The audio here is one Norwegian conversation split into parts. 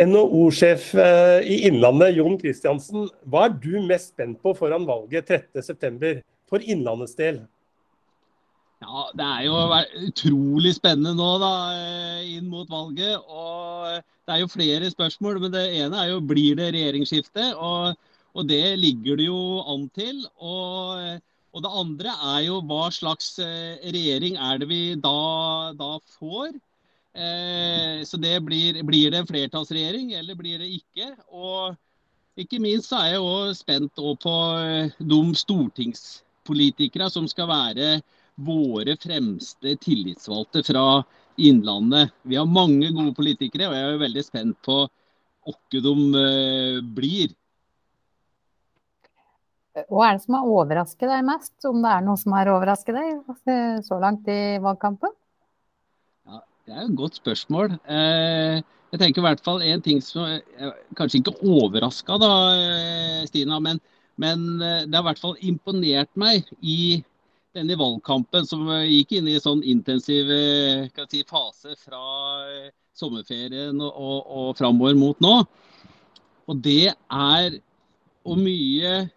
NHO-sjef eh, i Innlandet, Jon Kristiansen. Hva er du mest spent på foran valget 30.9. for Innlandets del? Ja, Det er jo utrolig spennende nå da, eh, inn mot valget. og Det er jo flere spørsmål. men Det ene er jo blir det regjeringsskifte. Og, og det ligger det jo an til. Og, og, det andre er jo hva slags eh, regjering er det vi da, da får. Eh, så det blir, blir, det en flertallsregjering, eller blir det ikke? Og ikke minst så er jeg òg spent på eh, de stortingspolitikere som skal være våre fremste tillitsvalgte fra Innlandet. Vi har mange gode politikere, og jeg er veldig spent på hvem de eh, blir. Hva er det som har overrasket deg mest, om det er noe som har overrasket deg så langt i valgkampen? Det er et godt spørsmål. Eh, jeg tenker i hvert fall en ting som jeg kanskje ikke overraska, da, eh, Stina. Men, men, eh, det har i hvert fall imponert meg i denne valgkampen som gikk inn i en sånn intensiv si, fase fra sommerferien og, og, og framover mot nå. Og det er hvor mye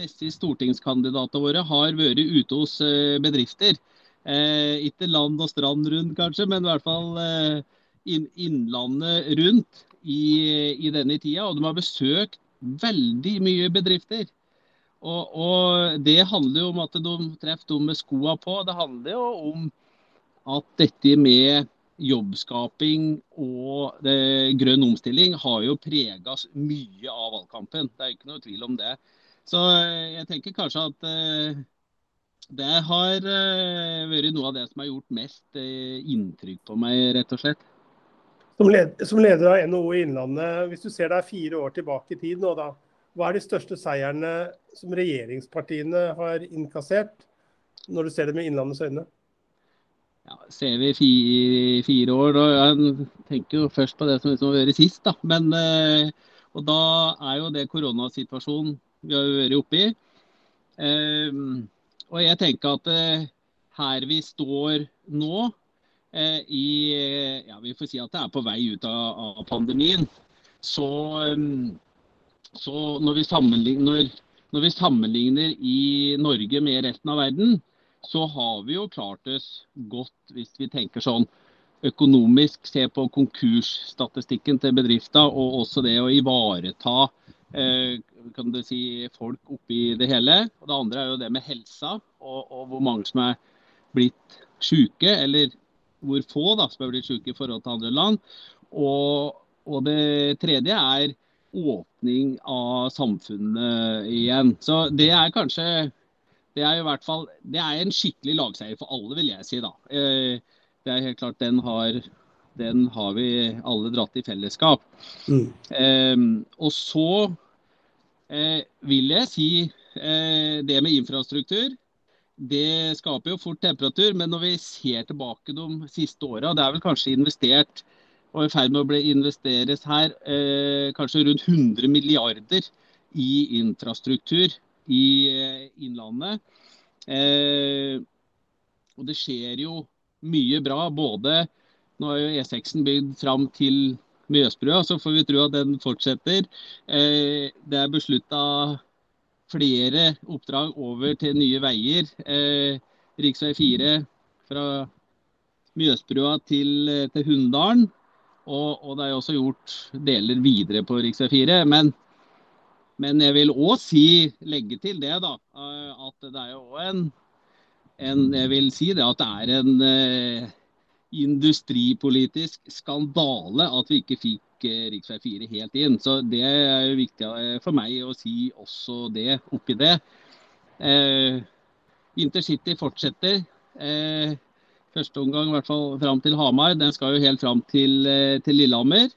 disse stortingskandidatene våre har vært ute hos bedrifter. Eh, ikke land og strand rundt, kanskje, men i hvert fall eh, inn, innlandet rundt i, i, denne tida. Og de har besøkt veldig mye bedrifter. Og, og det handler jo om at de treffer dem med skoa på. Det handler jo om at dette med jobbskaping og det, grønn omstilling har jo prega mye av valgkampen. Det er ikke noe tvil om det. Så eh, jeg tenker kanskje at eh, det har uh, vært noe av det som har gjort mest uh, inntrykk på meg, rett og slett. Som, led, som, leder av NHO i Innlandet, hvis du ser deg fire år tilbake i tid nå, da, hva er de største seierne som regjeringspartiene har innkassert, når du ser det med Innlandets øyne? Ja, Ser vi fire, fire år, da Jeg tenker jo først på det som liksom har vært sist. da. Men, uh, og da er jo det koronasituasjonen vi har vært oppi. Uh, og jeg tenker at eh, her vi står nå, eh, i ja, Vi får si at det er på vei ut av, av pandemien. Så, eh, så når, vi når, når, vi sammenligner i Norge med resten av verden, så har vi jo klart oss godt hvis vi tenker sånn økonomisk, se på konkursstatistikken til bedrifter og også det å ivareta Eh, kan du si, folk oppi det hele. Og det andre er jo det med helsa, og, og hvor mange som er blitt syke, eller hvor få da, som er blitt syke i forhold til andre land. Og, og det tredje er åpning av samfunnet igjen. Så det er kanskje det er i hvert fall det er en skikkelig lagseier for alle, vil jeg si. da. Eh, det er helt klart Den har, den har vi alle dratt i fellesskap. Mm. Um, og så vil jeg si eh, det med infrastruktur. Det skaper jo fort temperatur, men når vi ser tilbake de siste åra, det er vel kanskje investert og i ferd med å bli investeres her eh, kanskje rundt 100 milliarder i infrastruktur i eh, Innlandet. Eh, og det skjer jo mye bra. Både nå er jo E6-en bygd fram til Mjøsbrua, så får vi tro at den fortsetter. Eh, det er beslutta flere oppdrag over til Nye Veier. Eh, Rv. 4 fra Mjøsbrua til, eh, til Hunndalen. Og, og, det er også gjort deler videre på rv. 4. Men, men jeg vil òg si, legge til det, da, at det er jo en, en Jeg vil si det at det er en industripolitisk skandale at vi ikke fikk eh, rv. 4 helt inn. Så det er jo viktig eh, for meg å si også det oppi det. Eh, Intercity fortsetter. Eh, første omgang i hvert fall fram til Hamar. Den skal jo helt fram til, eh, til Lillehammer.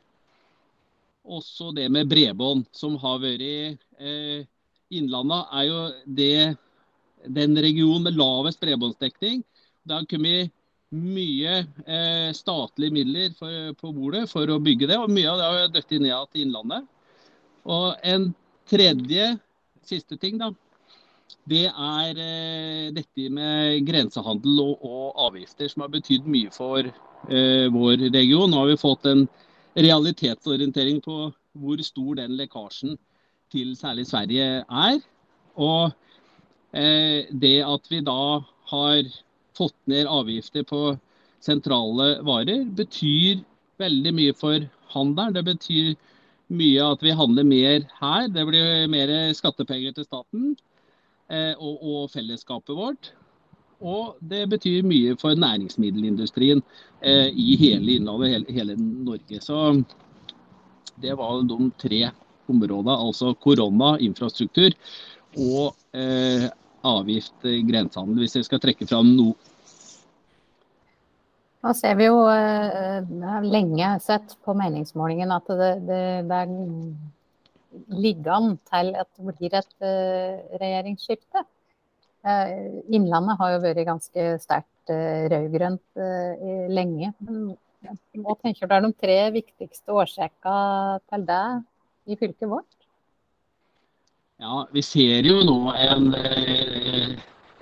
Også det med bredbånd, som har vært eh, Innlandet er jo det, den regionen med lavest bredbåndsdekning. Det har kommet mye eh, statlige midler for, på bordet for å bygge det, og mye av det har dødd ned til Innlandet. Og en tredje, siste ting, da. Det er eh, dette med grensehandel og, og, avgifter, som har betydd mye for eh, vår region. Nå har vi fått en realitetsorientering på hvor stor den lekkasjen til særlig Sverige er. Og eh, det at vi da har fått ned avgifter på sentrale varer, betyr veldig mye for handelen. Det betyr mye at vi handler mer her. Det blir mer skattepenger til staten eh, og, og, fellesskapet vårt. Og det betyr mye for næringsmiddelindustrien eh, i hele Innlandet, hele, hele, Norge. Så det var de tre områdene. Altså korona, infrastruktur og eh, avgift, grensehandel. Hvis jeg skal trekke fram noe nå ser vi jo uh, lenge sett på meningsmålingen at det, det, det ligger an til at det blir et uh, regjeringsskifte. Uh, Innlandet har jo vært ganske sterkt uh, rød-grønt lenge. Men hva tenker du er de tre viktigste årsakene til det i fylket vårt? Ja, vi ser jo nå en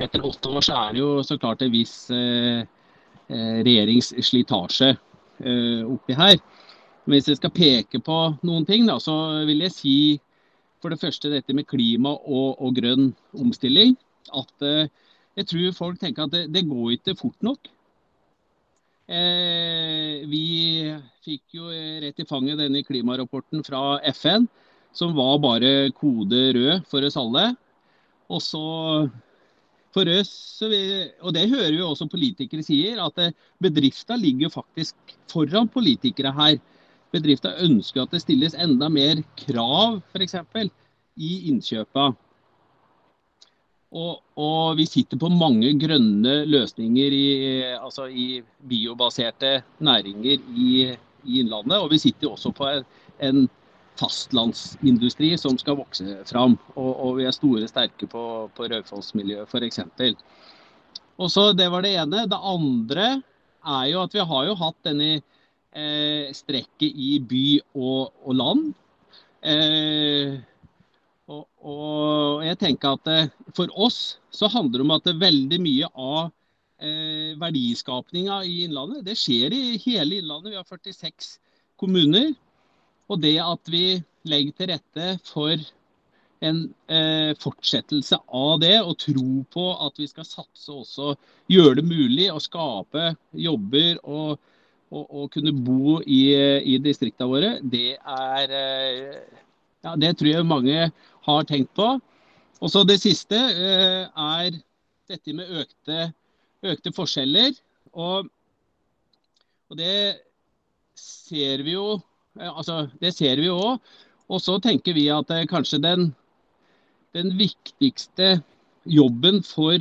Etter åtte år så er det jo så klart en viss Eh, regjeringsslitasje eh, oppi her. Hvis jeg skal peke på noen ting, da, så vil jeg si for det første dette med klima og, og grønn omstilling. At eh, jeg tror folk tenker at det, det går ikke fort nok. Eh, vi fikk jo rett i fanget denne klimarapporten fra FN, som var bare kode rød for oss alle. Og så for oss, og det hører vi også politikere sier, at eh, bedrifter ligger faktisk foran politikere her. Bedrifter ønsker at det stilles enda mer krav f.eks. i innkjøpene. Og, og, vi sitter på mange grønne løsninger i, altså i biobaserte næringer i, i, Innlandet. Og vi sitter også på en, en fastlandsindustri som skal vokse fram. Og, og vi er store sterke på, på Raufoss-miljøet. Og så Det var det ene. Det andre er jo at vi har jo hatt denne eh, strekket i by og, og land. Eh, og, og, jeg tenker at eh, For oss så handler det om at det er veldig mye av eh, verdiskapninga i Innlandet det skjer i hele Innlandet. Vi har 46 kommuner. Og det at vi legger til rette for en eh, fortsettelse av det, og tro på at vi skal satse også, gjøre det mulig å skape jobber og, og, og kunne bo i, i distriktene våre, det er eh, ja, Det tror jeg mange har tenkt på. Og så Det siste eh, er dette med økte, økte forskjeller. Og, og det ser vi jo Altså, det ser vi òg. Og så tenker vi at kanskje den, den viktigste jobben for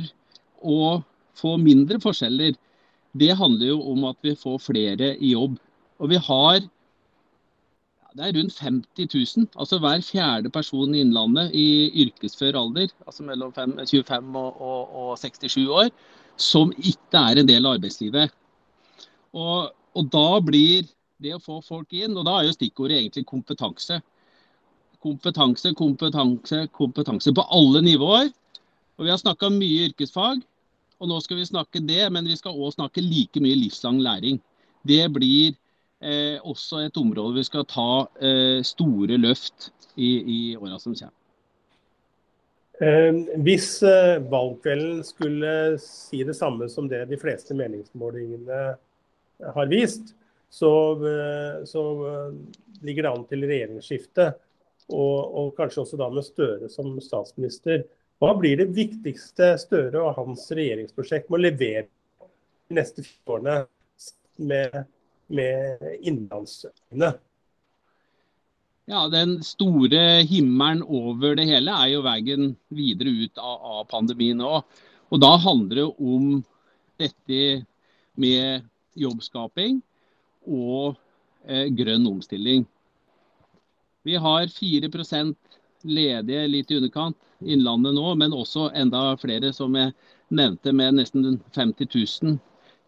å få mindre forskjeller, det handler jo om at vi får flere i jobb. Og vi har det er rundt 50 000, altså hver fjerde person i Innlandet i yrkesfør alder, altså mellom 25 og, og, og 67 år, som ikke er en del av arbeidslivet. Og, og da blir det å få folk inn. Og da er jo stikkordet egentlig kompetanse. Kompetanse, kompetanse, kompetanse på alle nivåer. Og Vi har snakka mye yrkesfag, og nå skal vi snakke det, men vi skal òg snakke like mye livslang læring. Det blir eh, også et område vi skal ta eh, store løft i, i åra som kommer. Eh, hvis eh, valgkvelden skulle si det samme som det de fleste meningsmålingene har vist, så, eh, så eh, ligger det an til regjeringsskifte. Og, og, kanskje også da med Støre som statsminister. Hva blir det viktigste Støre og hans regjeringsprosjekt må levere de neste fire årene med, med innlandsøyene? Ja, Den store himmelen over det hele er jo veien videre ut av, av pandemien òg. Og da handler det om dette med jobbskaping og eh, grønn omstilling. Vi har 4% ledige, litt i underkant, Innlandet nå, men også enda flere, som jeg nevnte, med nesten 50 000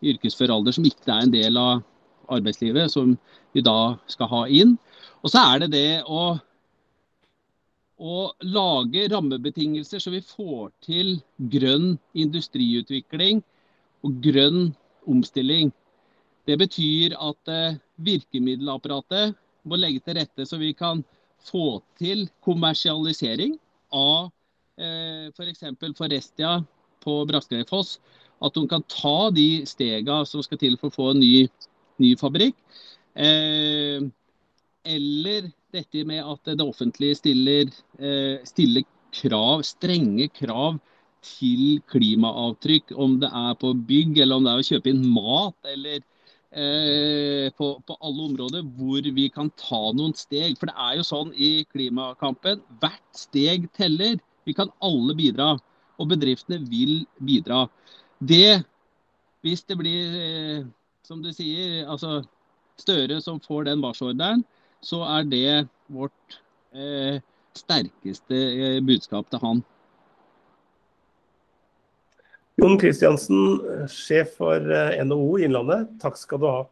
i yrkesfør alder som ikke er en del av arbeidslivet, som vi da skal ha inn. Og så er det det å, å lage rammebetingelser så vi får til grønn industriutvikling og grønn omstilling. Det betyr at eh, virkemiddelapparatet må legge til rette så vi kan få til kommersialisering av eh, f.eks. For Forestia på Braskeifoss. At de kan ta de stegene som skal til for å få en ny, ny fabrikk. Eh, eller dette med at det offentlige stiller, eh, stiller krav, strenge krav til klimaavtrykk, om det er på bygg, eller om det er å kjøpe inn mat, eller eh, på, på, alle områder hvor vi kan ta noen steg. For det er jo sånn i klimakampen, hvert steg teller. Vi kan alle bidra, og bedriftene vil bidra. Det, hvis det blir, eh, som du sier, altså Støre som får den marsjordren, så er det vårt eh, sterkeste eh, budskap til han. Jon Kristiansen, sjef for eh, NHO Innlandet, takk skal du ha.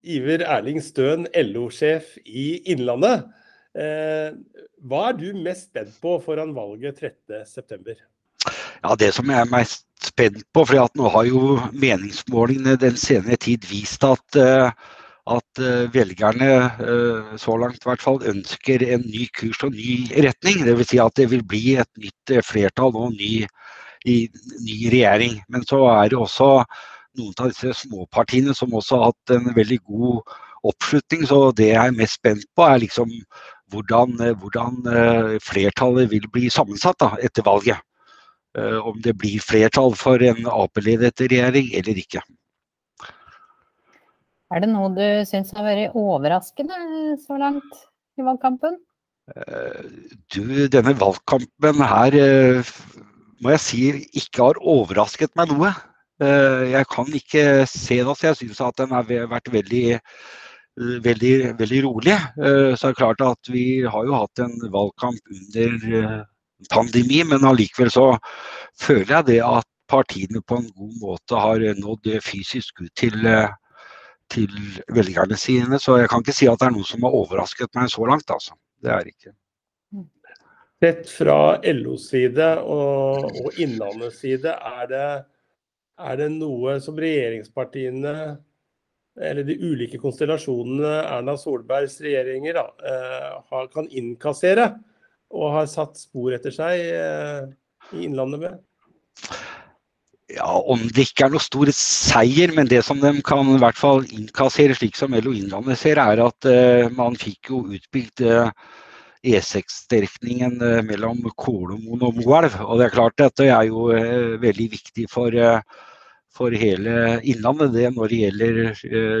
Iver Erling Støen, LO-sjef i Innlandet. Eh, hva er du mest spent på foran valget 13.9? Ja, Det som jeg er mest spent på, for nå har jo meningsmålingene den senere tid vist at, eh, at eh, velgerne eh, så langt i hvert fall ønsker en ny kurs og ny retning. Dvs. Si at det vil bli et nytt flertall og ny, ny regjering. Men så er det også noen av disse småpartiene som også har hatt en veldig god oppslutning. Så det jeg er mest spent på, er liksom hvordan, hvordan flertallet vil bli sammensatt da, etter valget. Eh, om det blir flertall for en Ap-ledet regjering eller ikke. Er det noe du syns har vært overraskende så langt i valgkampen? Eh, du, denne valgkampen her eh, må jeg si ikke har overrasket meg noe. Jeg kan ikke se det. Jeg syns at den har vært veldig, veldig, veldig rolig. Så er det klart at vi har jo hatt en valgkamp under pandemi, men allikevel så føler jeg det at partiene på en god måte har nådd fysisk ut til, til velgerne sine. Så jeg kan ikke si at det er noe som har overrasket meg så langt, altså. Det er ikke. Sett fra LOs side og, og Innlandets side, er det, er det noe som regjeringspartiene eller de ulike konstellasjonene Erna Solbergs regjeringer da, eh, kan innkassere og har satt spor etter seg eh, i Innlandet med? Ja, Om det ikke er noe stor seier, men det som de kan i hvert fall innkassere, slik som LO Innlandet ser, er at uh, man fikk jo utbygd uh, E6-strekningen uh, mellom Kolomoen og Moelv. Og det er klart dette er jo veldig viktig for, for hele Innlandet det når det gjelder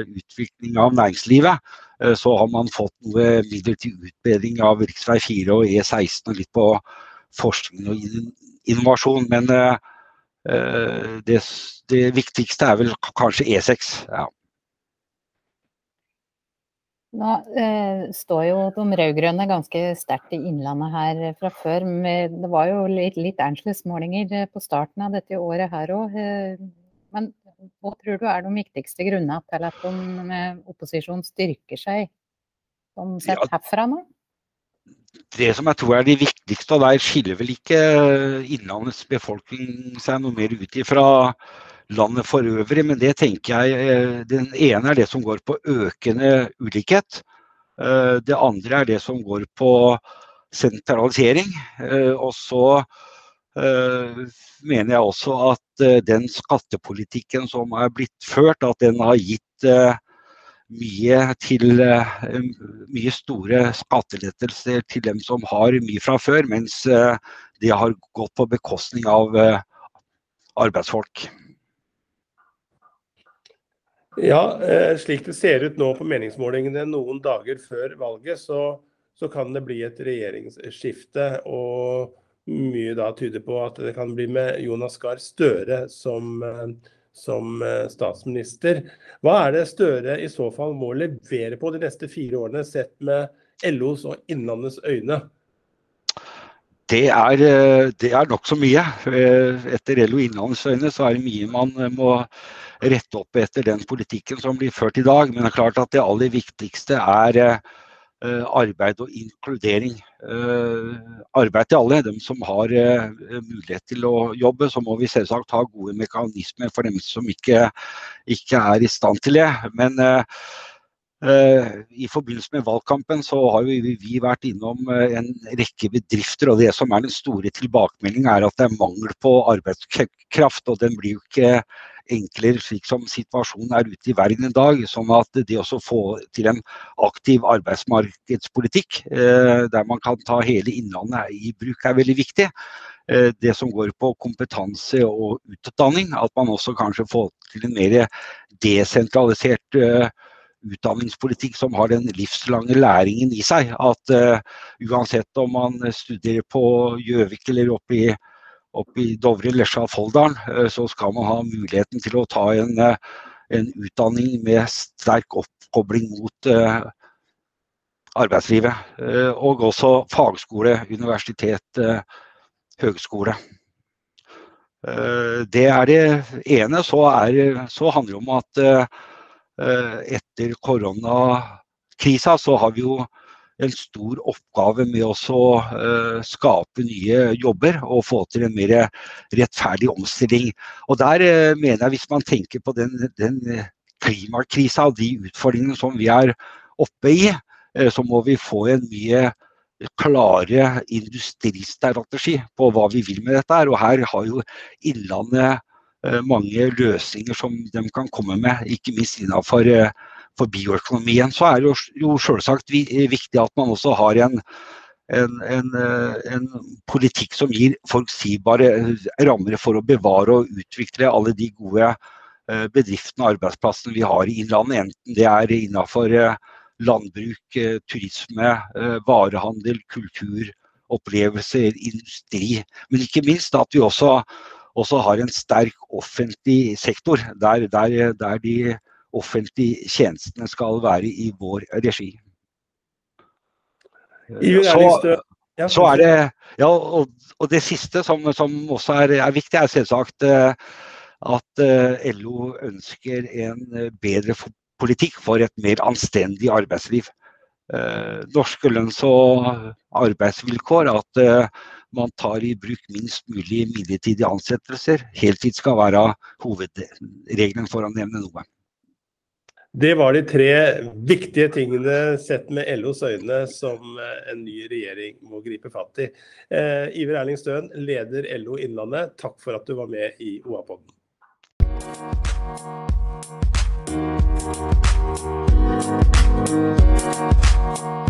utvikling av næringslivet. Eh, så har man fått noe midler til utbedring av rv. 4 og E16 og litt på forskning og innovasjon. Men eh, eh, det, det viktigste er vel kanskje E6. Ja. Nå eh, står jo de rød-grønne ganske sterkt i Innlandet her fra før. Men det var jo litt, litt målinger på starten av dette året her òg. Eh, men hva tror du er de viktigste grunnene til at de med styrker seg som sett ja, herfra nå? Det som jeg tror er det viktigste, og der skiller vel ikke Innlandets befolkning seg noe mer ut ifra landet for øvrig, men det tenker jeg eh, Den ene er det som går på økende ulikhet. Eh, det andre er det som går på sentralisering. Eh, og så mener jeg også at Eh, den skattepolitikken som er blitt ført, at den har gitt eh, mye til eh, mye store skattelettelser til dem som har mye fra før, mens det har gått på bekostning av arbeidsfolk. Ja, slik det ser ut nå på meningsmålingene noen dager før valget, så, så kan det bli et regjeringsskifte. og mye da tyder på at det kan bli med Jonas Gahr Støre som, eh, som, eh, statsminister. Hva er det Støre i så fall må levere på de neste fire årene, sett med LOs og Innlandets øyne? Det er, eh, det er nokså mye. Etter LO Innlandets øyne så er det mye man må rette opp etter den politikken som blir ført i dag. Men det er klart at det aller viktigste er arbeid og inkludering. Eh, arbeid til alle, dem som har eh, mulighet til å jobbe. Så må vi selvsagt ha gode mekanismer for dem som ikke, ikke er i stand til det. Men i forbindelse med valgkampen så har vi, vært innom en rekke bedrifter. og Det som er den store tilbakemeldingen er at det er mangel på arbeidskraft. og Den blir jo ikke enklere slik som situasjonen er ute i verden i dag. Sånn at det å få til en aktiv arbeidsmarkedspolitikk eh, der man kan ta hele Innlandet i bruk, er veldig viktig. Eh, det som går på kompetanse og utdanning, at man også kanskje får til en mer desentralisert eh, utdanningspolitikk som har den livslange læringen i seg. At uansett om man studerer på Gjøvik eller oppe i oppe i Dovre, Lesja og Folldalen, eh, så skal man ha muligheten til å ta en, eh, en utdanning med sterk oppkobling mot uh, arbeidslivet. Og også fagskole, universitet, høgskole. det er det ene. Så, er, så handler det om at etter koronakrisa så har vi jo en stor oppgave med å uh, skape nye jobber og få til en mer rettferdig omstilling. Og der uh, mener jeg, hvis man tenker på den, den klimakrisa og de utfordringene som vi er oppe i, så må vi få en mye klare industristrategi på hva vi vil med dette. Og her har jo Innlandet mange løsninger som de kan komme med, ikke minst innenfor for bioøkonomien, så er det jo selvsagt viktig at man også har en, en, en, eh, en, politikk som gir forutsigbare rammer for å bevare og utvikle alle de gode eh, bedriftene og arbeidsplassene vi har i Innlandet. Enten det er innenfor eh, landbruk, turisme, varehandel, kultur, opplevelser, industri. Men ikke minst at vi også, også har en sterk offentlig sektor, der, der, der de offentlige tjenestene skal være i vår regi. Så, så er det, ja, og, og det siste som, som også er, er, viktig, er selvsagt eh, at eh, LO ønsker en eh, bedre politikk for et mer anstendig arbeidsliv. Norske lønns- og arbeidsvilkår, at man tar i bruk minst mulig midlertidige ansettelser. Heltid skal være hovedregelen, for å nevne noe. Det var de tre viktige tingene sett med LOs øyne som eh, en ny regjering må gripe fatt i. Eh, Iver Erling Støen, leder LO Innlandet, takk for at du var med i OA-podden. Thank